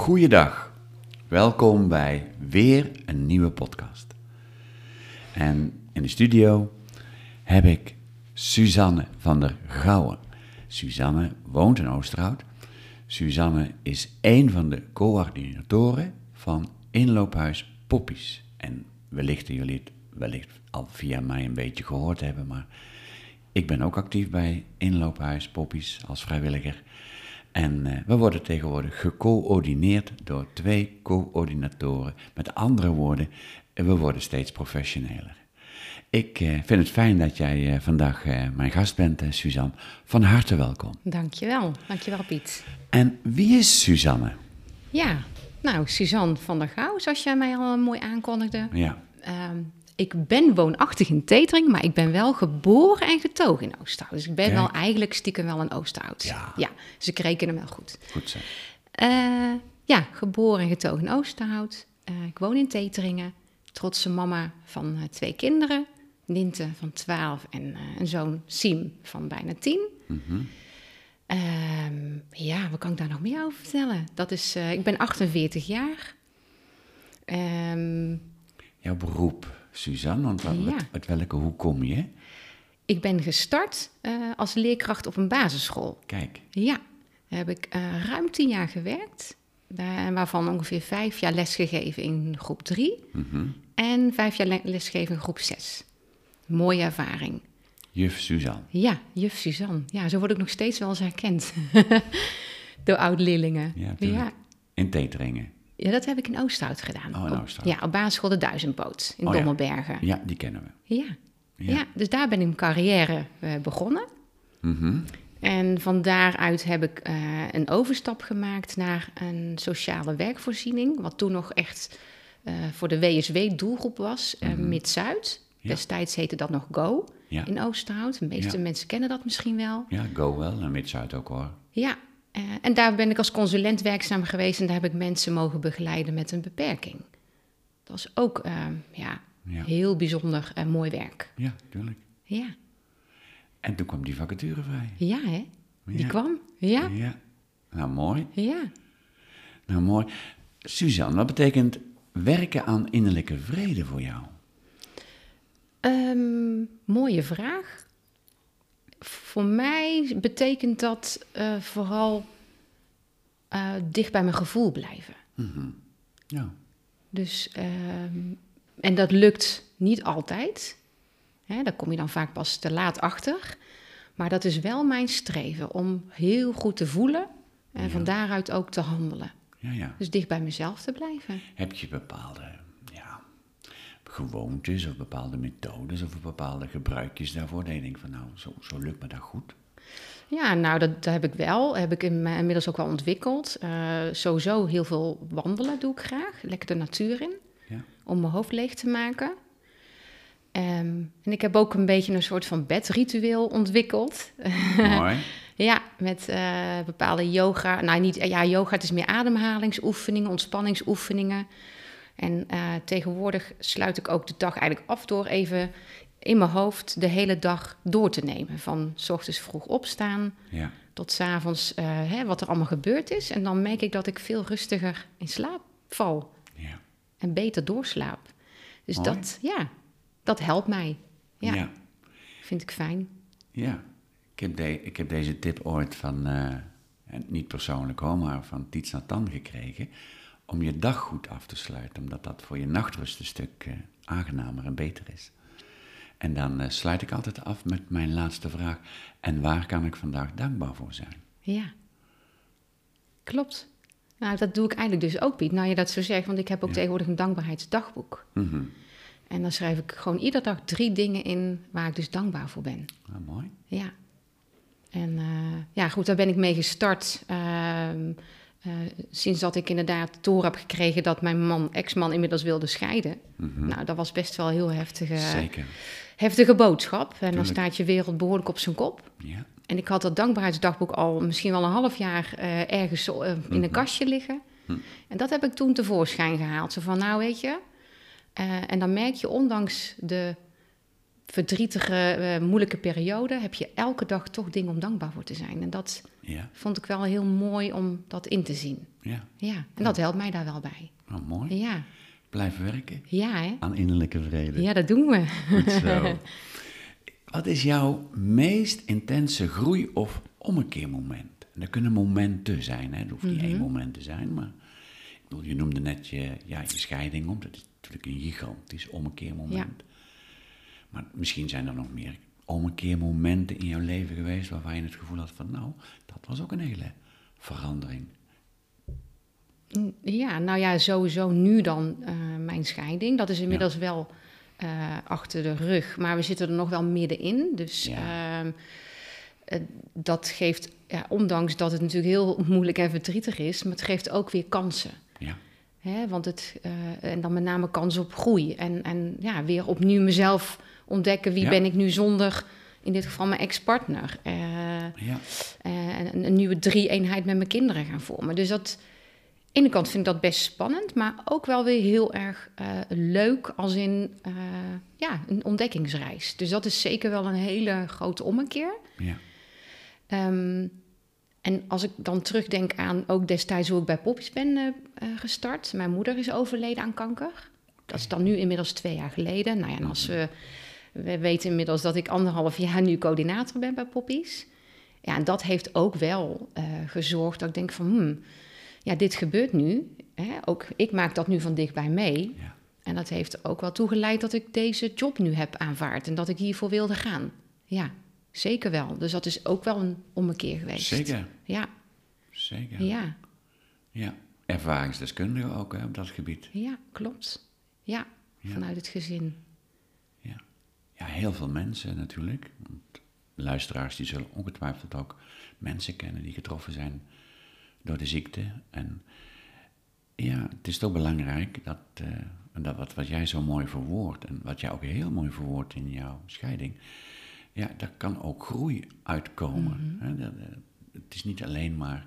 Goeiedag. Welkom bij weer een nieuwe podcast. En in de studio heb ik Suzanne van der Gouwen. Suzanne woont in Oosterhout. Suzanne is een van de coördinatoren van inloophuis Poppies. En wellicht jullie het wellicht al via mij een beetje gehoord hebben, maar ik ben ook actief bij inloophuis Poppies als vrijwilliger. En uh, we worden tegenwoordig gecoördineerd door twee coördinatoren. Met andere woorden, we worden steeds professioneler. Ik uh, vind het fijn dat jij uh, vandaag mijn gast bent, Suzanne. Van harte welkom. Dankjewel, dankjewel Piet. En wie is Suzanne? Ja, nou, Suzanne van der Gouw, zoals jij mij al mooi aankondigde. Ja. Um, ik ben woonachtig in Tetering, maar ik ben wel geboren en getogen in Oosterhout. Dus ik ben wel eigenlijk stiekem wel een Oosterhout. Ja. ja. Dus ik reken hem wel goed. Goed zo. Uh, ja, geboren en getogen in Oosterhout. Uh, ik woon in Teteringen. Trotse mama van uh, twee kinderen. Ninte van 12 en een zoon Siem van bijna 10. Mm -hmm. ja, wat kan ik daar nog meer over vertellen? Dat is, ik ben 48 jaar. Um, Jouw beroep? Suzanne, want uit, Ja. uit welke hoe kom je? Ik ben gestart uh, als leerkracht op een basisschool. Kijk, Ja, daar heb ik uh, ruim tien jaar gewerkt. Daar, waarvan ongeveer vijf jaar lesgegeven in groep drie. Mhm. En vijf jaar le- lesgegeven in groep zes. Mooie ervaring. juf Suzanne. Ja, juf Suzanne. Ja, zo word ik nog steeds wel eens herkend. Door oud-leerlingen. Ja, tuurlijk. ja. In Teteringen. Ja, dat heb ik in Oosterhout gedaan. Oh, in Op-. Ja, op basisschool de Duizendpoot in Oh, ja. Dommelbergen. Ja, die kennen we. Ja. Ja. Ja. dus daar ben ik mijn carrière eh, begonnen. Mhm. En van daaruit heb ik eh, een overstap gemaakt naar een sociale werkvoorziening. Wat toen nog echt eh, voor de WSW-doelgroep was, eh, Mid-Zuid. Destijds heette dat nog GO in Oosterhout. De meeste mensen kennen dat misschien wel. ja, go wel. En Mid-Zuid ook hoor. Ja, eh, en daar ben ik als consulent werkzaam geweest en daar heb ik mensen mogen begeleiden met een beperking. Dat was ook eh, ja, Ja. heel bijzonder en mooi werk. Ja, tuurlijk. Ja, En toen kwam die vacature vrij. ja hè? Die kwam. Ja, Ja. Nou, mooi. ja. Nou, mooi. Suzanne, wat betekent werken aan innerlijke vrede voor jou? Ehm, mooie vraag. Voor mij betekent dat eh, vooral eh, dicht bij mijn gevoel blijven. Ja. Dus, ehm, en dat lukt niet altijd. Hè, daar kom je dan vaak pas te laat achter. Maar dat is wel mijn streven om heel goed te voelen en van daaruit ook te handelen. Ja, ja. Dus dicht bij mezelf te blijven. Heb je bepaalde gewoontes of bepaalde methodes of bepaalde gebruikjes daarvoor? Dat je denkt van nou, zo, zo lukt me dat goed. Ja, nou, dat, dat heb ik wel. Heb ik in- inmiddels ook wel ontwikkeld. Eh, sowieso heel veel wandelen doe ik graag. Lekker de natuur in. Ja. Om mijn hoofd leeg te maken. Ehm, en ik heb ook een beetje een soort van bedritueel ontwikkeld. Mooi. ja, met eh, bepaalde yoga. Nou, niet, ja, yoga, het is meer ademhalingsoefeningen, ontspanningsoefeningen. En eh, tegenwoordig sluit ik ook de dag eigenlijk af door even in mijn hoofd de hele dag door te nemen. Van s ochtends vroeg opstaan Ja. tot 's avonds eh, hè, wat er allemaal gebeurd is. En dan merk ik dat ik veel rustiger in slaap val Ja. en beter doorslaap. Dus Mooi. dat, ja, dat helpt mij. Ja, Ja. vind ik fijn. Ja. Ik heb, de, ik heb deze tip ooit van, eh, niet persoonlijk hoor, maar van Tiets Nathan gekregen. Om je dag goed af te sluiten, omdat dat voor je nachtrust een stuk eh, aangenamer en beter is. En dan eh, sluit ik altijd af met mijn laatste vraag. En waar kan ik vandaag dankbaar voor zijn? Ja, klopt. Nou, dat doe ik eigenlijk dus ook, Piet. Nou, je dat zo zegt, want ik heb ook Ja. tegenwoordig een dankbaarheidsdagboek. Mhm. En dan schrijf ik gewoon iedere dag drie dingen in waar ik dus dankbaar voor ben. Nou, mooi. Ja. En eh, ja, goed, daar ben ik mee gestart. Ehm, eh, sinds dat ik inderdaad horen heb gekregen dat mijn man, ex-man inmiddels wilde scheiden. Nou, dat was best wel een heel heftige, Zeker. heftige boodschap. En dan staat je wereld behoorlijk op zijn kop. Ja. En ik had dat dankbaarheidsdagboek al misschien wel een half jaar eh, ergens eh, in een kastje liggen. En dat heb ik toen tevoorschijn gehaald. Zo van, nou weet je... en dan merk je, ondanks de verdrietige, eh, moeilijke periode heb je elke dag toch dingen om dankbaar voor te zijn. En dat Ja, vond ik wel heel mooi om dat in te zien. ja. Ja, en dat helpt mij daar wel bij. Nou, mooi. Ja, Blijven werken ja hè? aan innerlijke vrede. Ja, dat doen we. Goed zo. Wat is jouw meest intense groei- of ommekeermoment? En dat kunnen momenten zijn, hè? het hoeft niet één Mhm. moment te zijn, maar ik bedoel, je noemde net je, ja, je scheiding op. Dat is natuurlijk een gigantisch ommekeermoment. Maar misschien zijn er nog meer ommekeermomenten in jouw leven geweest waarvan je het gevoel had van, nou, dat was ook een hele verandering. Ja, nou ja, sowieso nu dan eh, mijn scheiding. Dat is inmiddels wel eh, achter de rug, maar we zitten er nog wel middenin. Dus Ja. ehm, eh, dat geeft, ja, ondanks dat het natuurlijk heel moeilijk en verdrietig is, maar het geeft ook weer kansen. Ja, Hè? Want het, en dan met name kans op groei. En, en ja, weer opnieuw mezelf ontdekken. Wie Ja. ben ik nu zonder, in dit geval mijn ex-partner. Eh, ja, eh, en een, een nieuwe drie-eenheid met mijn kinderen gaan vormen. Dus dat, aan de ene kant vind ik dat best spannend, maar ook wel weer heel erg eh, leuk als in ja, een ontdekkingsreis. Dus dat is zeker wel een hele grote ommekeer. ja, Ehm, en als ik dan terugdenk aan ook destijds hoe ik bij Poppies ben gestart. Mijn moeder is overleden aan kanker. Dat is dan nu inmiddels twee jaar geleden. Nou ja, en als we, we weten inmiddels dat ik anderhalf jaar nu coördinator ben bij Poppies. Ja, en dat heeft ook wel eh, gezorgd dat ik denk van, hmm, ja, dit gebeurt nu. Hè? Ook ik maak dat nu van dichtbij mee. ja. En dat heeft ook wel toegeleid dat ik deze job nu heb aanvaard en dat ik hiervoor wilde gaan. Ja, zeker wel. Dus dat is ook wel een ommekeer geweest. Zeker, Ja, zeker. ja, Ja, ervaringsdeskundige ook hè, op dat gebied. ja, klopt. Ja, Ja. vanuit het gezin. Ja. heel veel mensen natuurlijk. Want luisteraars die zullen ongetwijfeld ook mensen kennen die getroffen zijn door de ziekte. En ja, het is toch belangrijk dat, eh, en dat wat, wat jij zo mooi verwoordt en wat jij ook heel mooi verwoordt in jouw scheiding, ja, daar kan ook groei uitkomen. Dat, eh, het is niet alleen maar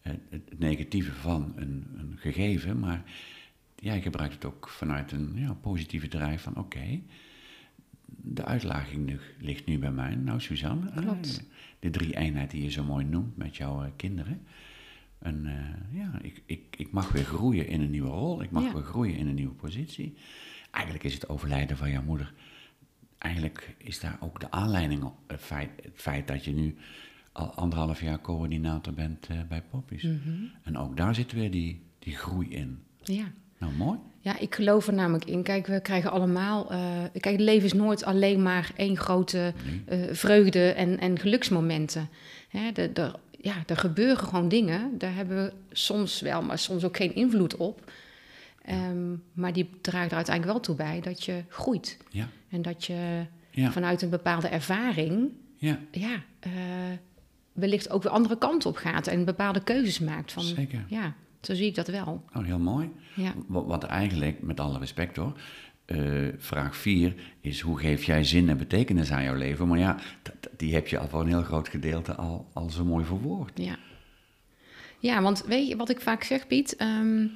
eh, het, het negatieve van een, een gegeven, maar jij gebruikt het ook vanuit een ja, positieve drijf van oké, de uitdaging nu- ligt nu bij mij. Nou, Suzanne, Klopt. de drie eenheid die je zo mooi noemt met jouw eh, kinderen. En eh, ja, ik, ik, ik mag weer groeien in een nieuwe rol. Ik mag Ja. weer groeien in een nieuwe positie. Eigenlijk is het overlijden van jouw moeder. Eigenlijk is daar ook de aanleiding op. Het feit, het feit dat je nu al anderhalf jaar coördinator bent eh, bij Poppies. En ook daar zit weer die, die groei in. Ja. Nou, mooi. Ja, ik geloof er namelijk in. Kijk, we krijgen allemaal. eh, kijk, het leven is nooit alleen maar één grote eh, vreugde en, en geluksmomenten. Hè, de, de, ja, er gebeuren gewoon dingen. Daar hebben we soms wel, maar soms ook geen invloed op. Ehm, maar die draagt er uiteindelijk wel toe bij dat je groeit. Ja, En dat je ja, vanuit een bepaalde ervaring, ja, ja, eh, wellicht ook weer andere kant op gaat en bepaalde keuzes maakt. Van, zeker. Ja, zo zie ik dat wel. Nou, heel mooi. Ja. Eigenlijk, met alle respect hoor, eh, vraag 4 is hoe geef jij zin en betekenis aan jouw leven? Maar ja, die heb je al voor een heel groot gedeelte al, al zo mooi verwoord. Ja. ja, want weet je wat ik vaak zeg, Piet? Ehm,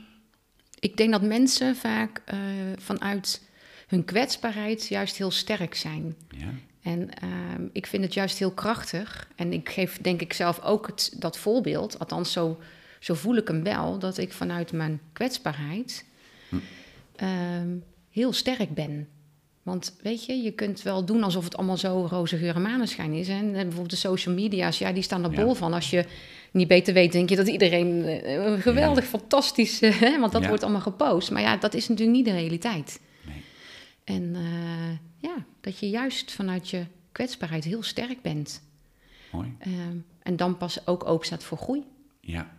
ik denk dat mensen vaak eh, vanuit hun kwetsbaarheid juist heel sterk zijn. Ja, En ehm, ik vind het juist heel krachtig. En ik geef denk ik zelf ook het, dat voorbeeld, althans zo, zo voel ik hem wel, dat ik vanuit mijn kwetsbaarheid ehm, heel sterk ben. Want weet je, je kunt wel doen alsof het allemaal zo roze geur en maneschijn is. En bijvoorbeeld de social media's, ja, die staan er Ja. bol van. Als je niet beter weet, denk je dat iedereen eh, geweldig, fantastisch, eh, hè, want dat Ja. wordt allemaal gepost. Maar ja, dat is natuurlijk niet de realiteit. nee. En eh, ja, dat je juist vanuit je kwetsbaarheid heel sterk bent. Mooi. Ehm, en dan pas ook open staat voor groei. Ja,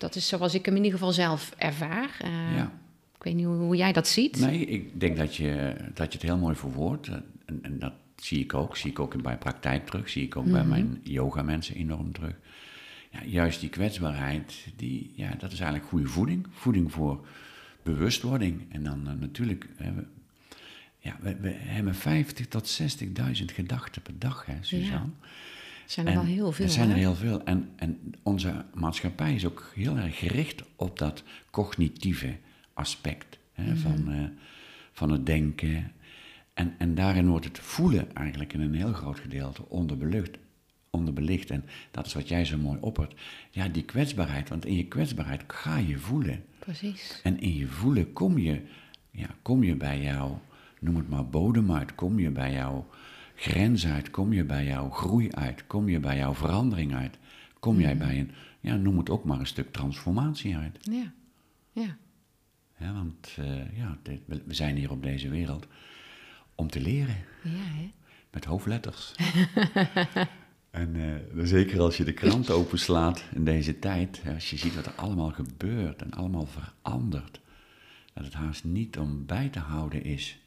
Dat is zoals ik hem in ieder geval zelf ervaar. Eh, ja. Ik weet niet hoe, hoe jij dat ziet. Nee, ik denk dat je, dat je het heel mooi verwoordt. eh, En, en dat zie ik ook. Zie ik ook in mijn praktijk terug. Zie ik ook bij mijn yoga mensen enorm terug. Ja, juist die kwetsbaarheid, die, ja, dat is eigenlijk goede voeding. Voeding voor bewustwording. En dan eh, natuurlijk, hè, we, ja, we, we hebben 50 tot 60.000 gedachten per dag, hè, Suzanne. Zijn er wel heel veel. Er zijn er hè? heel veel. En, en onze maatschappij is ook heel erg gericht op dat cognitieve aspect hè, Mhm. van, eh, van het denken. En, en daarin wordt het voelen eigenlijk in een heel groot gedeelte onderbelicht, onderbelicht. En dat is wat jij zo mooi oppert. Ja, die kwetsbaarheid. Want in je kwetsbaarheid ga je voelen. Precies. En in je voelen kom je, ja, kom je bij jouw, noem het maar bodem uit. Kom je bij jouw grens uit. Kom je bij jouw groei uit. Kom je bij jouw verandering uit. Kom jij bij een, ja, noem het ook maar een stuk transformatie uit. Ja. Ja. Ja, want eh, ja, dit- we zijn hier op deze wereld om te leren. Ja, hè? Met hoofdletters. en eh, zeker als je de krant openslaat in deze tijd, als je ziet wat er allemaal gebeurt en allemaal verandert, dat het haast niet om bij te houden is.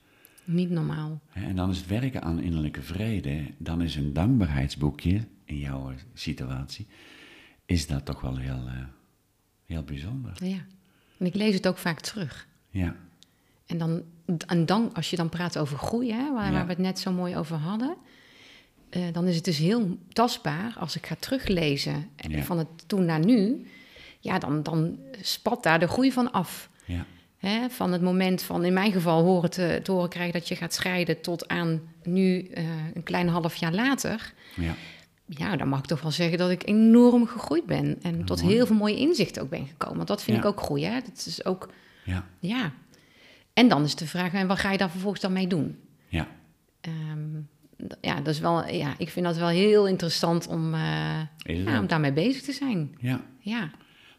Niet normaal. En dan is het werken aan innerlijke vrede, dan is een dankbaarheidsboekje in jouw situatie, is dat toch wel heel, eh, heel bijzonder. Ja. En ik lees het ook vaak terug. Ja, En dan, en dan als je dan praat over groei, hè, waar, Ja. waar we het net zo mooi over hadden, eh, dan is het dus heel tastbaar als ik ga teruglezen Ja. van het toen naar nu. Ja, dan, dan spat daar de groei van af. ja, Hè, van het moment van, in mijn geval, horen te, te horen krijgen dat je gaat scheiden, tot aan nu eh, een klein half jaar later. ja, Ja, dan mag ik toch wel zeggen dat ik enorm gegroeid ben. En tot mooi. heel veel mooie inzichten ook ben gekomen. Want dat vind Ja. ik ook groei, hè. Dat is ook, ja, ja. En dan is de vraag, en wat ga je daar vervolgens dan mee doen? ja. Ehm, ja, dat is wel, ja, ik vind dat wel heel interessant om, eh, ja, om daarmee bezig te zijn. ja. Ja,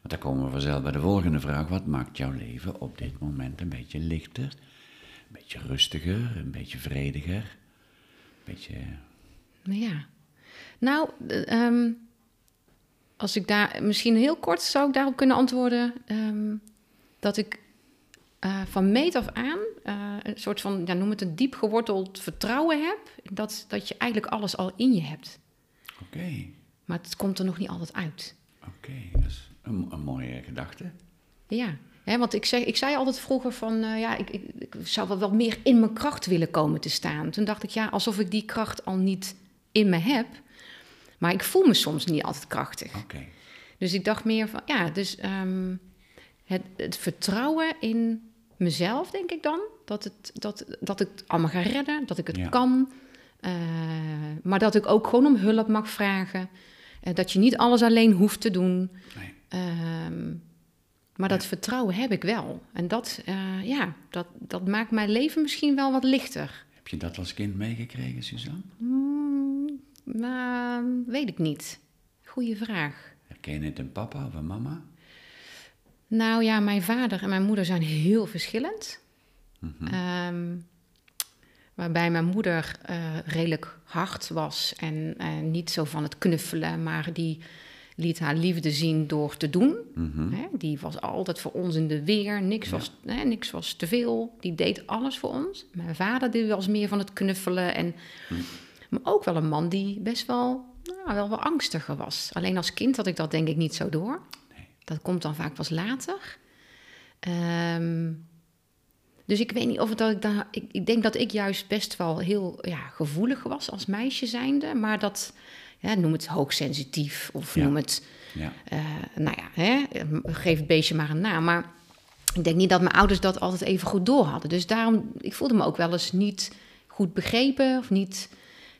Want dan komen we vanzelf bij de volgende vraag. Wat maakt jouw leven op dit moment een beetje lichter? Een beetje rustiger? Een beetje vrediger? Een beetje... ja. Nou, d- ehm, als ik daar misschien heel kort zou ik daarop kunnen antwoorden, ehm, dat ik eh, van meet af aan eh, een soort van, ja, noem het een diep geworteld vertrouwen heb, dat, dat je eigenlijk alles al in je hebt. Oké, Maar het komt er nog niet altijd uit. oké. Dat is een, een mooie gedachte. Ja, hè, want ik, zeg, ik zei altijd vroeger van, eh, ja, ik, ik, ik zou wel wat meer in mijn kracht willen komen te staan. Toen dacht ik, ja, alsof ik die kracht al niet in me heb. Maar ik voel me soms niet altijd krachtig. Oké, Dus ik dacht meer van, ja, dus ehm, het, het vertrouwen in mezelf, denk ik dan. Dat, het, dat, dat ik het allemaal ga redden, dat ik het Ja. kan. eh, maar dat ik ook gewoon om hulp mag vragen. Eh, dat je niet alles alleen hoeft te doen. nee. Ehm, maar dat vertrouwen heb ik wel. En dat, eh, ja, dat, dat maakt mijn leven misschien wel wat lichter. Heb je dat als kind meegekregen, Suzanne? Hmm, nou, weet ik niet. Goeie vraag. Herken je het in papa of in mama? Nou ja, mijn vader en mijn moeder zijn heel verschillend. Mhm. Ehm, waarbij mijn moeder eh, redelijk hard was en niet zo van het knuffelen, maar die liet haar liefde zien door te doen. Mhm. Hè, die was altijd voor ons in de weer, niks, Ja. was, hè, niks was te veel. Die deed alles voor ons. Mijn vader die was meer van het knuffelen. En, Hm. Maar ook wel een man die best wel, nou, wel wat angstiger was. Alleen als kind had ik dat denk ik niet zo door. Nee. Dat komt dan vaak pas later. Ehm, dus ik weet niet of het dat ik daar... Ik, ik denk dat ik juist best wel heel ja, gevoelig was als meisje zijnde. Maar dat, ja, noem het hoogsensitief of Ja. noem het... Ja, Eh, nou ja, hè, geef het beestje maar een naam. Maar ik denk niet dat mijn ouders dat altijd even goed door hadden. Dus daarom, ik voelde me ook wel eens niet goed begrepen of niet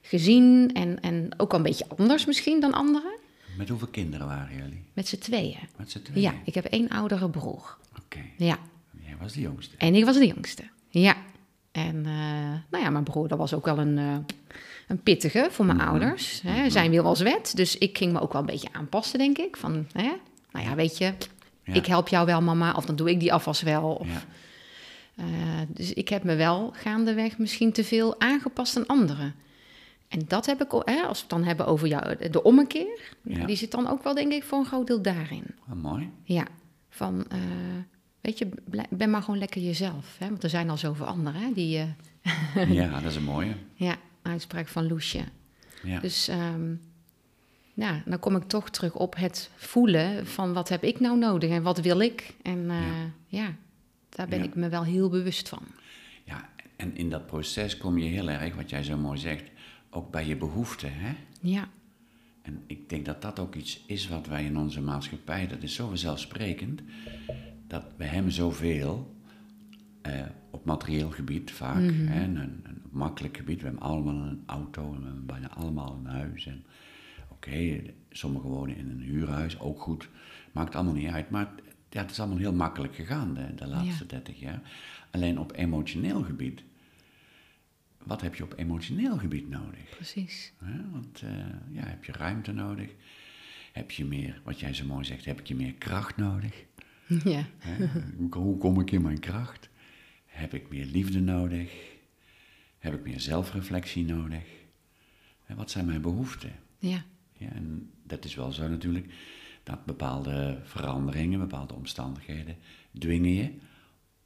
gezien. En, en ook wel een beetje anders misschien dan anderen. met hoeveel kinderen waren jullie? Met z'n tweeën. Met z'n tweeën? Ja, ik heb één oudere broer. Oké, Ja, jij was de jongste. en ik was de jongste. Ja. En eh, nou ja, mijn broer, dat was ook wel een, eh, een pittige voor mijn Mhm. ouders. Hè. Zijn wil was wet. Dus ik ging me ook wel een beetje aanpassen, denk ik. Van, hè, nou ja, weet je, Ja. ik help jou wel, mama. Of dan doe ik die afwas wel. Of, Ja, eh, dus ik heb me wel gaandeweg misschien te veel aangepast aan anderen. En dat heb ik, hè, als we het dan hebben over jou, de ommekeer, Ja. die zit dan ook wel, denk ik, voor een groot deel daarin. oh, mooi. Ja, van, eh, weet je, ben maar gewoon lekker jezelf. Hè? Want er zijn al zoveel anderen, hè? Die, eh, Ja, dat is een mooie. ja, uitspraak van Loesje. Ja, Dus ja, dan kom ik toch terug op het voelen van wat heb ik nou nodig en wat wil ik. En eh, ja. daar ben Ja. ik me wel heel bewust van. ja, en in dat proces kom je heel erg, wat jij zo mooi zegt, ook bij je behoeften, hè? Ja, En ik denk dat dat ook iets is wat wij in onze maatschappij, dat is zo vanzelfsprekend, dat we hebben zoveel, eh, op materieel gebied vaak, hè, een, een makkelijk gebied. We hebben allemaal een auto en we hebben bijna allemaal een huis. En oké, sommigen wonen in een huurhuis, ook goed. Maakt allemaal niet uit, maar ja, het is allemaal heel makkelijk gegaan de, de laatste 30 jaar. Alleen op emotioneel gebied, wat heb je op emotioneel gebied nodig? Precies. Want eh, ja, heb je ruimte nodig? Heb je meer, wat jij zo mooi zegt, heb je meer kracht nodig? Ja. Hè? Hoe, hoe kom ik in mijn kracht? Heb ik meer liefde nodig? Heb ik meer zelfreflectie nodig? En wat zijn mijn behoeften? Ja. Ja, en dat is wel zo natuurlijk, dat bepaalde veranderingen, bepaalde omstandigheden dwingen je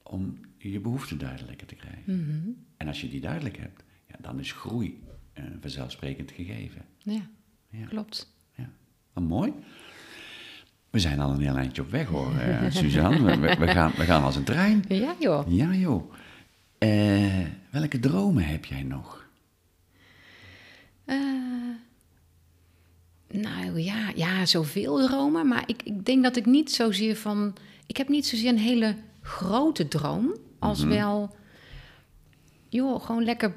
om je behoeften duidelijker te krijgen. Mhm. En als je die duidelijk hebt, ja, dan is groei een vanzelfsprekend gegeven. Ja, Ja. klopt. Ja. Wat mooi. We zijn al een heel eindje op weg hoor, eh, Suzanne. We, we, we gaan, we gaan als een trein. Ja, joh. Ja joh. Eh, welke dromen heb jij nog? Eh, nou ja, ja, zoveel dromen. Maar ik, ik denk dat ik niet zozeer van. Ik heb niet zozeer een hele grote droom. Als wel. Joh, gewoon lekker.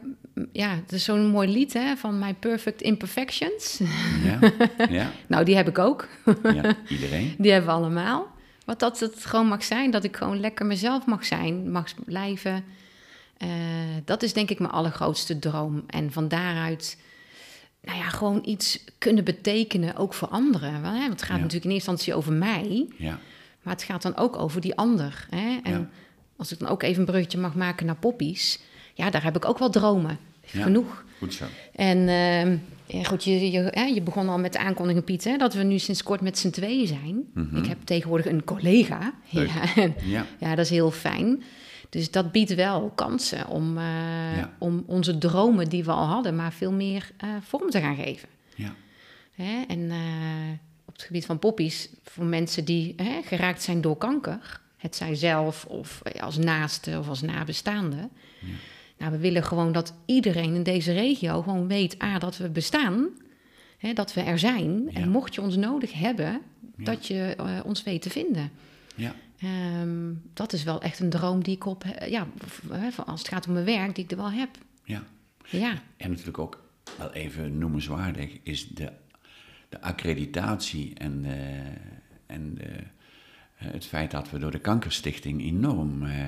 Ja, het is zo'n mooi lied hè, van My Perfect Imperfections. Ja, ja, nou, die heb ik ook. ja iedereen. Die hebben we allemaal. Wat dat het gewoon mag zijn, dat ik gewoon lekker mezelf mag zijn, mag blijven. Eh, dat is denk ik mijn allergrootste droom. En van daaruit, nou ja, gewoon iets kunnen betekenen, ook voor anderen. Want, hè, het gaat Ja. natuurlijk in eerste instantie over mij, Ja, maar het gaat dan ook over die ander. Hè? En Ja. als ik dan ook even een bruggetje mag maken naar poppies, ja, daar heb ik ook wel dromen. Ja. Genoeg. goed zo. En ehm, ja, goed, je, je, hè, je begon al met de aankondiging, Piet, hè, dat we nu sinds kort met z'n tweeën zijn. Ik heb tegenwoordig een collega. Mhm. Leuk. Ja, en, Ja, ja, dat is heel fijn. Dus dat biedt wel kansen om, eh, Ja. om onze dromen die we al hadden, maar veel meer eh, vorm te gaan geven. ja, Hè? En eh, op het gebied van poppies, voor mensen die hè, geraakt zijn door kanker, het zij zelf of als naaste of als nabestaande. Nou, we willen gewoon dat iedereen in deze regio gewoon weet, A, dat we bestaan, hè, dat we er zijn. Ja. En mocht je ons nodig hebben, Ja. dat je eh, ons weet te vinden. ja, Ehm, dat is wel echt een droom die ik op, eh, ja, van als het gaat om mijn werk, die ik er wel heb. ja. Ja, En natuurlijk ook wel even noemenswaardig is de, de accreditatie en, eh, en de, eh, het feit dat we door de Kankerstichting enorm eh,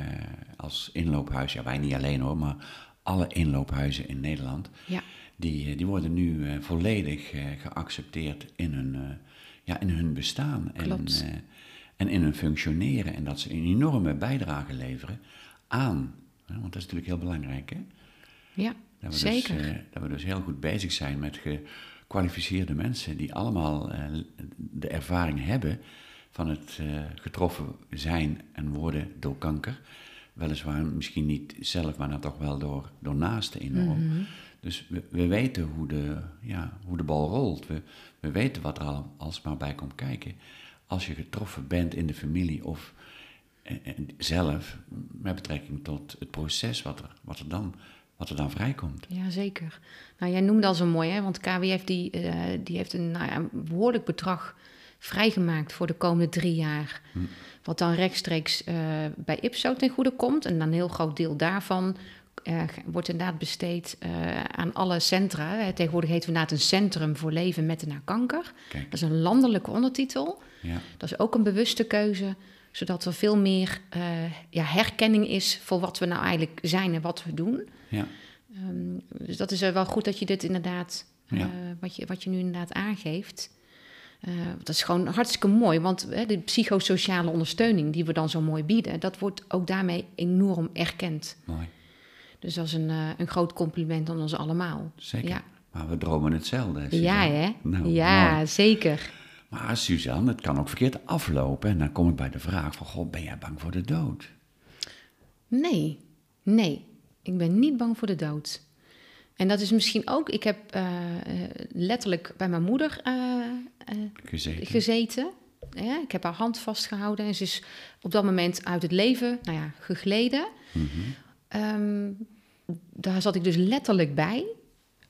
als inloophuis, ja wij niet alleen hoor, maar alle inloophuizen in Nederland, ja, die, eh, die worden nu eh, volledig eh, geaccepteerd in hun, eh, ja, in hun bestaan en, Klopt. eh, en in hun functioneren. En dat ze een enorme bijdrage leveren aan, hè, want dat is natuurlijk heel belangrijk hè. ja Dat we, zeker. Dus, eh, dat we dus heel goed bezig zijn met gekwalificeerde mensen die allemaal eh, de ervaring hebben van het eh, getroffen zijn en worden door kanker. Weliswaar misschien niet zelf, maar dan toch wel door, door naasten enorm. Mhm. Dus we, we weten hoe de, ja, hoe de bal rolt. We, we weten wat er al alsmaar bij komt kijken. Als je getroffen bent in de familie of eh, eh, zelf met betrekking tot het proces wat er, wat er, dan, wat er dan vrijkomt. Ja, zeker. Nou, jij noemde al zo mooi, hè? want KWF die, eh, die heeft een, nou ja, een behoorlijk bedrag vrijgemaakt voor de komende drie jaar. Wat dan rechtstreeks eh, bij IPSO ten goede komt. En dan een heel groot deel daarvan eh, wordt inderdaad besteed eh, aan alle centra. Tegenwoordig heet we inderdaad een Centrum voor Leven met en na kanker. Kijk, Dat is een landelijke ondertitel. ja, Dat is ook een bewuste keuze, zodat er veel meer ja, herkenning is voor wat we nou eigenlijk zijn en wat we doen. ja, Ehm, dus dat is wel goed dat je dit inderdaad, wat, je, wat je nu inderdaad aangeeft. Eh, dat is gewoon hartstikke mooi, want hè, de psychosociale ondersteuning die we dan zo mooi bieden, dat wordt ook daarmee enorm erkend. mooi. Dus dat is een, eh, een groot compliment aan ons allemaal. Zeker. Ja, Maar we dromen hetzelfde. ja hè? Nou, ja, mooi. zeker. Maar Suzanne, het kan ook verkeerd aflopen. En dan kom ik bij de vraag van, god, ben jij bang voor de dood? Nee, nee, ik ben niet bang voor de dood. En dat is misschien ook, ik heb eh, letterlijk bij mijn moeder eh, eh, Gezeten. gezeten. Ja, ik heb haar hand vastgehouden en ze is op dat moment uit het leven nou ja, gegleden. Mhm. Ehm, daar zat ik dus letterlijk bij,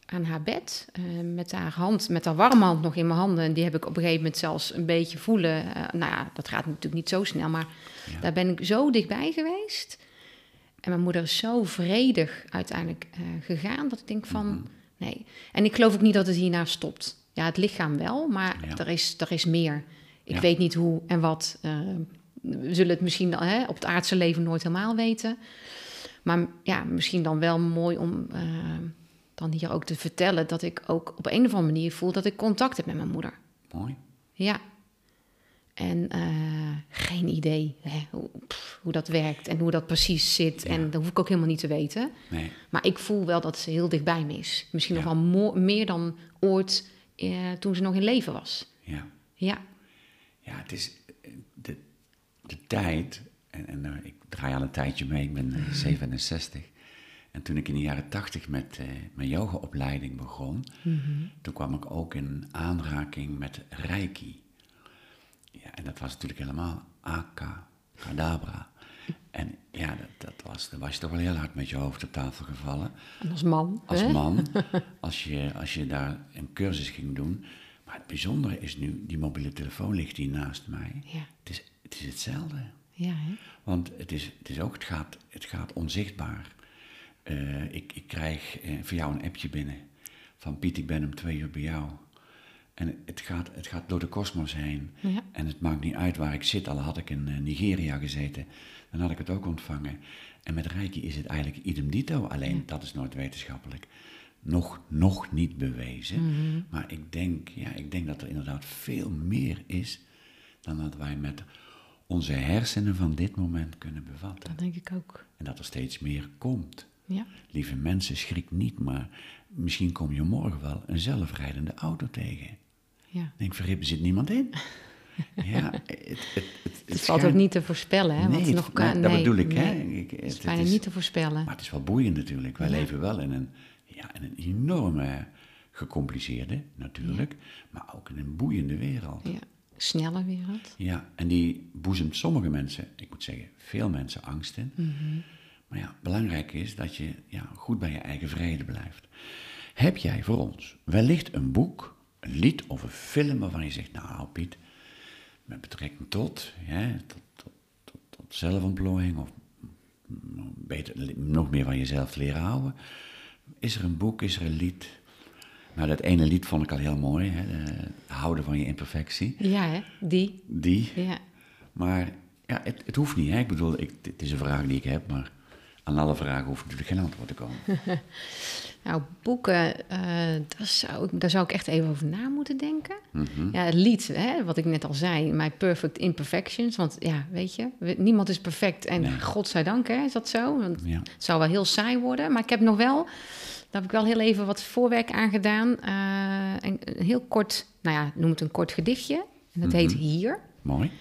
aan haar bed, met haar hand, met haar warme hand nog in mijn handen. En die heb ik op een gegeven moment zelfs een beetje voelen. Nou ja, dat gaat natuurlijk niet zo snel, maar Ja. daar ben ik zo dichtbij geweest. En mijn moeder is zo vredig uiteindelijk eh, gegaan dat ik denk van Mhm. nee. En ik geloof ook niet dat het hierna stopt. Ja, het lichaam wel, maar Ja. er, is, er is meer. Ik Ja. weet niet hoe en wat. eh, we zullen het misschien hè, op het aardse leven nooit helemaal weten. Maar ja, misschien dan wel mooi om eh, dan hier ook te vertellen dat ik ook op een of andere manier voel dat ik contact heb met mijn moeder. Mooi. Ja. En eh, geen idee hè, hoe, pff, hoe dat werkt en hoe dat precies zit. Ja. En dat hoef ik ook helemaal niet te weten. Nee. Maar ik voel wel dat ze heel dichtbij me is. Misschien Ja. nog wel mo- meer dan ooit eh, toen ze nog in leven was. Ja. Ja, Ja, het is eh, de, de tijd, en, en ik draai al een tijdje mee, ik ben eh, 67. En toen ik in de jaren 80 met mijn yogaopleiding begon, toen kwam ik ook in aanraking met Reiki. Ja, en dat was natuurlijk helemaal Aka, Kadabra. En ja, dat, dat was, dan was je toch wel heel hard met je hoofd op tafel gevallen. en als man. Als hè? man, als je, als je daar een cursus ging doen. Maar het bijzondere is nu, die mobiele telefoon ligt hier naast mij. Ja, Het is, het is hetzelfde. ja hè? Want het is, het is ook, het gaat, het gaat onzichtbaar. Eh, ik, ik krijg eh, voor jou een appje binnen. Van Piet, ik ben om twee uur bij jou. En het gaat, het gaat door de kosmos heen. Ja. En het maakt niet uit waar ik zit. Al had ik in eh, Nigeria gezeten, dan had ik het ook ontvangen. En met Reiki is het eigenlijk idem dito. Alleen, dat is nooit wetenschappelijk. Nog, nog niet bewezen. Mhm. Maar ik denk, ja, ik denk dat er inderdaad veel meer is... dan dat wij met onze hersenen van dit moment kunnen bevatten. Dat denk ik ook. En dat er steeds meer komt. Ja, Lieve mensen, schrik niet, maar misschien kom je morgen wel een zelfrijdende auto tegen. Ja. Ik denk, verrip, er zit niemand in. ja, het, het, het, valt ook niet te voorspellen, hè? Nee, het- nog kan. dat nee, bedoel ik, hè. Ik- Het is het bijna is- niet te voorspellen. Maar het is wel boeiend natuurlijk. Wij Ja. leven wel in een, ja, in een enorme, gecompliceerde natuurlijk, maar ook in een boeiende wereld. Ja, snelle wereld. Ja, en die boezemt sommige mensen, ik moet zeggen, veel mensen angst in. Mhm. Maar ja, belangrijk is dat je ja, goed bij je eigen vrede blijft. Heb jij voor ons wellicht een boek, een lied of een film waarvan je zegt, nou Piet, met betrekking tot, hè, tot, tot, tot, tot zelfontplooiing of beter, nog meer van jezelf te leren houden. Is er een boek, is er een lied? Nou, dat ene lied vond ik al heel mooi, hè, de- houden van je imperfectie. Ja, hè? Die. Die, Ja. maar ja, het, het hoeft niet. Hè? Ik bedoel, ik, het is een vraag die ik heb, maar aan alle vragen hoeft natuurlijk geen antwoord te komen. Nou, boeken, eh, daar, zou ik, daar zou ik echt even over na moeten denken. Mhm. Ja, het lied, hè, wat ik net al zei, My Perfect Imperfections. Want ja, weet je, we- niemand is perfect. En Nee. godzijdank, hè, is dat zo? Want Ja. het zou wel heel saai worden. Maar ik heb nog wel, daar heb ik wel heel even wat voorwerk aan gedaan. Eh, een, een heel kort, nou ja, noem het een kort gedichtje. En dat heet Hier. Mooi.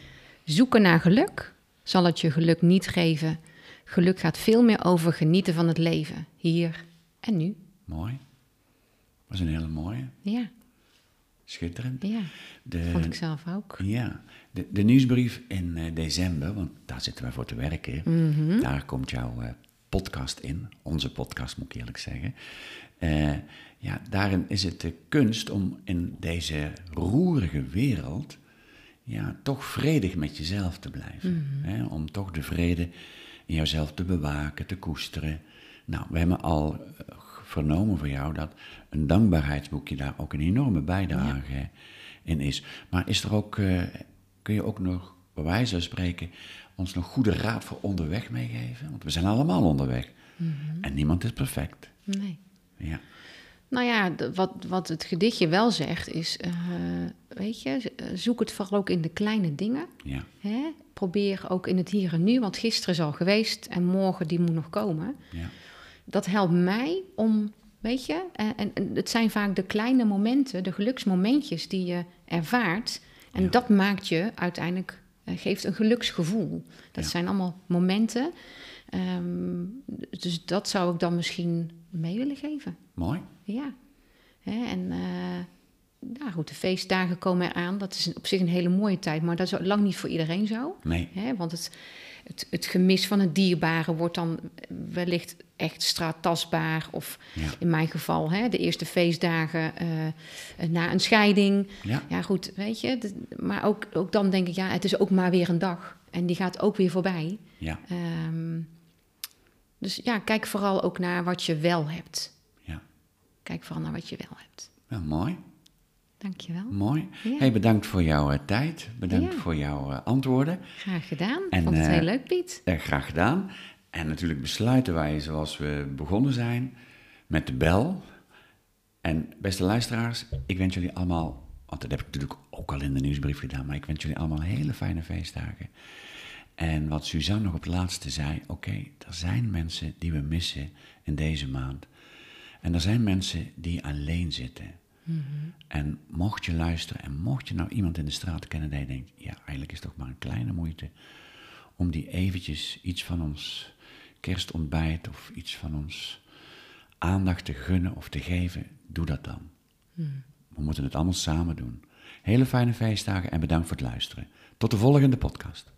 Zoeken naar geluk zal het je geluk niet geven. Geluk gaat veel meer over genieten van het leven. Hier en nu. Mooi. Dat is een hele mooie. Ja, Schitterend. ja. De, Vond ik zelf ook. Ja, de, de nieuwsbrief in eh, december, want daar zitten wij voor te werken. Mhm. Daar komt jouw eh, podcast in. Onze podcast, moet ik eerlijk zeggen. Eh, ja, daarin is het de kunst om in deze roerige wereld... Ja, toch vredig met jezelf te blijven. Hè? Om toch de vrede in jezelf te bewaken, te koesteren. Nou, we hebben al eh, vernomen van jou dat een dankbaarheidsboekje daar ook een enorme bijdrage in is. Maar is er ook, eh, kun je ook nog, bij wijze van spreken, ons nog goede raad voor onderweg meegeven? Want we zijn allemaal onderweg. En niemand is perfect. Nee. Ja, Nou ja, wat, wat het gedichtje wel zegt is, eh, weet je, eh, zoek het vooral ook in de kleine dingen. ja, Hè? Probeer ook in het hier en nu, want gisteren is al geweest en morgen die moet nog komen. ja, Dat helpt mij om, weet je, en, en, en het zijn vaak de kleine momenten, de geluksmomentjes die je ervaart. En Ja. dat maakt je uiteindelijk, eh, geeft een geluksgevoel. Dat zijn allemaal momenten. Ehm, dus dat zou ik dan misschien mee willen geven. mooi. Ja. Hè, en nou goed, de feestdagen komen eraan. Dat is op zich een hele mooie tijd, maar dat is lang niet voor iedereen zo. Nee, Hè, want het, het, het gemis van het dierbare wordt dan wellicht echt straattastbaar. Of Ja. in mijn geval, hè, de eerste feestdagen eh, na een scheiding. ja, Ja, goed, weet je. maar ook, ook dan denk ik, ja, het is ook maar weer een dag. En die gaat ook weer voorbij. ja, Ehm, Dus ja, kijk vooral ook naar wat je wel hebt. Kijk vooral naar wat je wel hebt. nou, mooi. Dankjewel. Mooi. Ja. Hey, bedankt voor jouw eh, tijd. Bedankt Ja. voor jouw eh, antwoorden. Graag gedaan. En, Vond het eh, heel leuk, Piet. Eh, graag gedaan. En natuurlijk besluiten wij zoals we begonnen zijn met de bel. En beste luisteraars, ik wens jullie allemaal, want dat heb ik natuurlijk ook al in de nieuwsbrief gedaan, maar ik wens jullie allemaal hele fijne feestdagen. En wat Suzanne nog op het laatste zei, oké, er zijn mensen die we missen in deze maand. En er zijn mensen die alleen zitten. En mocht je luisteren en mocht je nou iemand in de straat kennen die je denkt, ja, eigenlijk is het toch maar een kleine moeite om die eventjes iets van ons kerstontbijt of iets van ons aandacht te gunnen of te geven, doe dat dan. We moeten het allemaal samen doen. Hele fijne feestdagen en bedankt voor het luisteren. Tot de volgende podcast.